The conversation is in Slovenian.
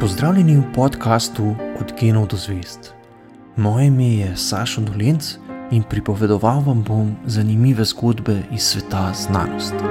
Pozdravljeni v podkastu Od genov do zvest. Moje ime je Sašo Dolenc in pripovedoval vam bom zanimive zgodbe iz sveta znanosti.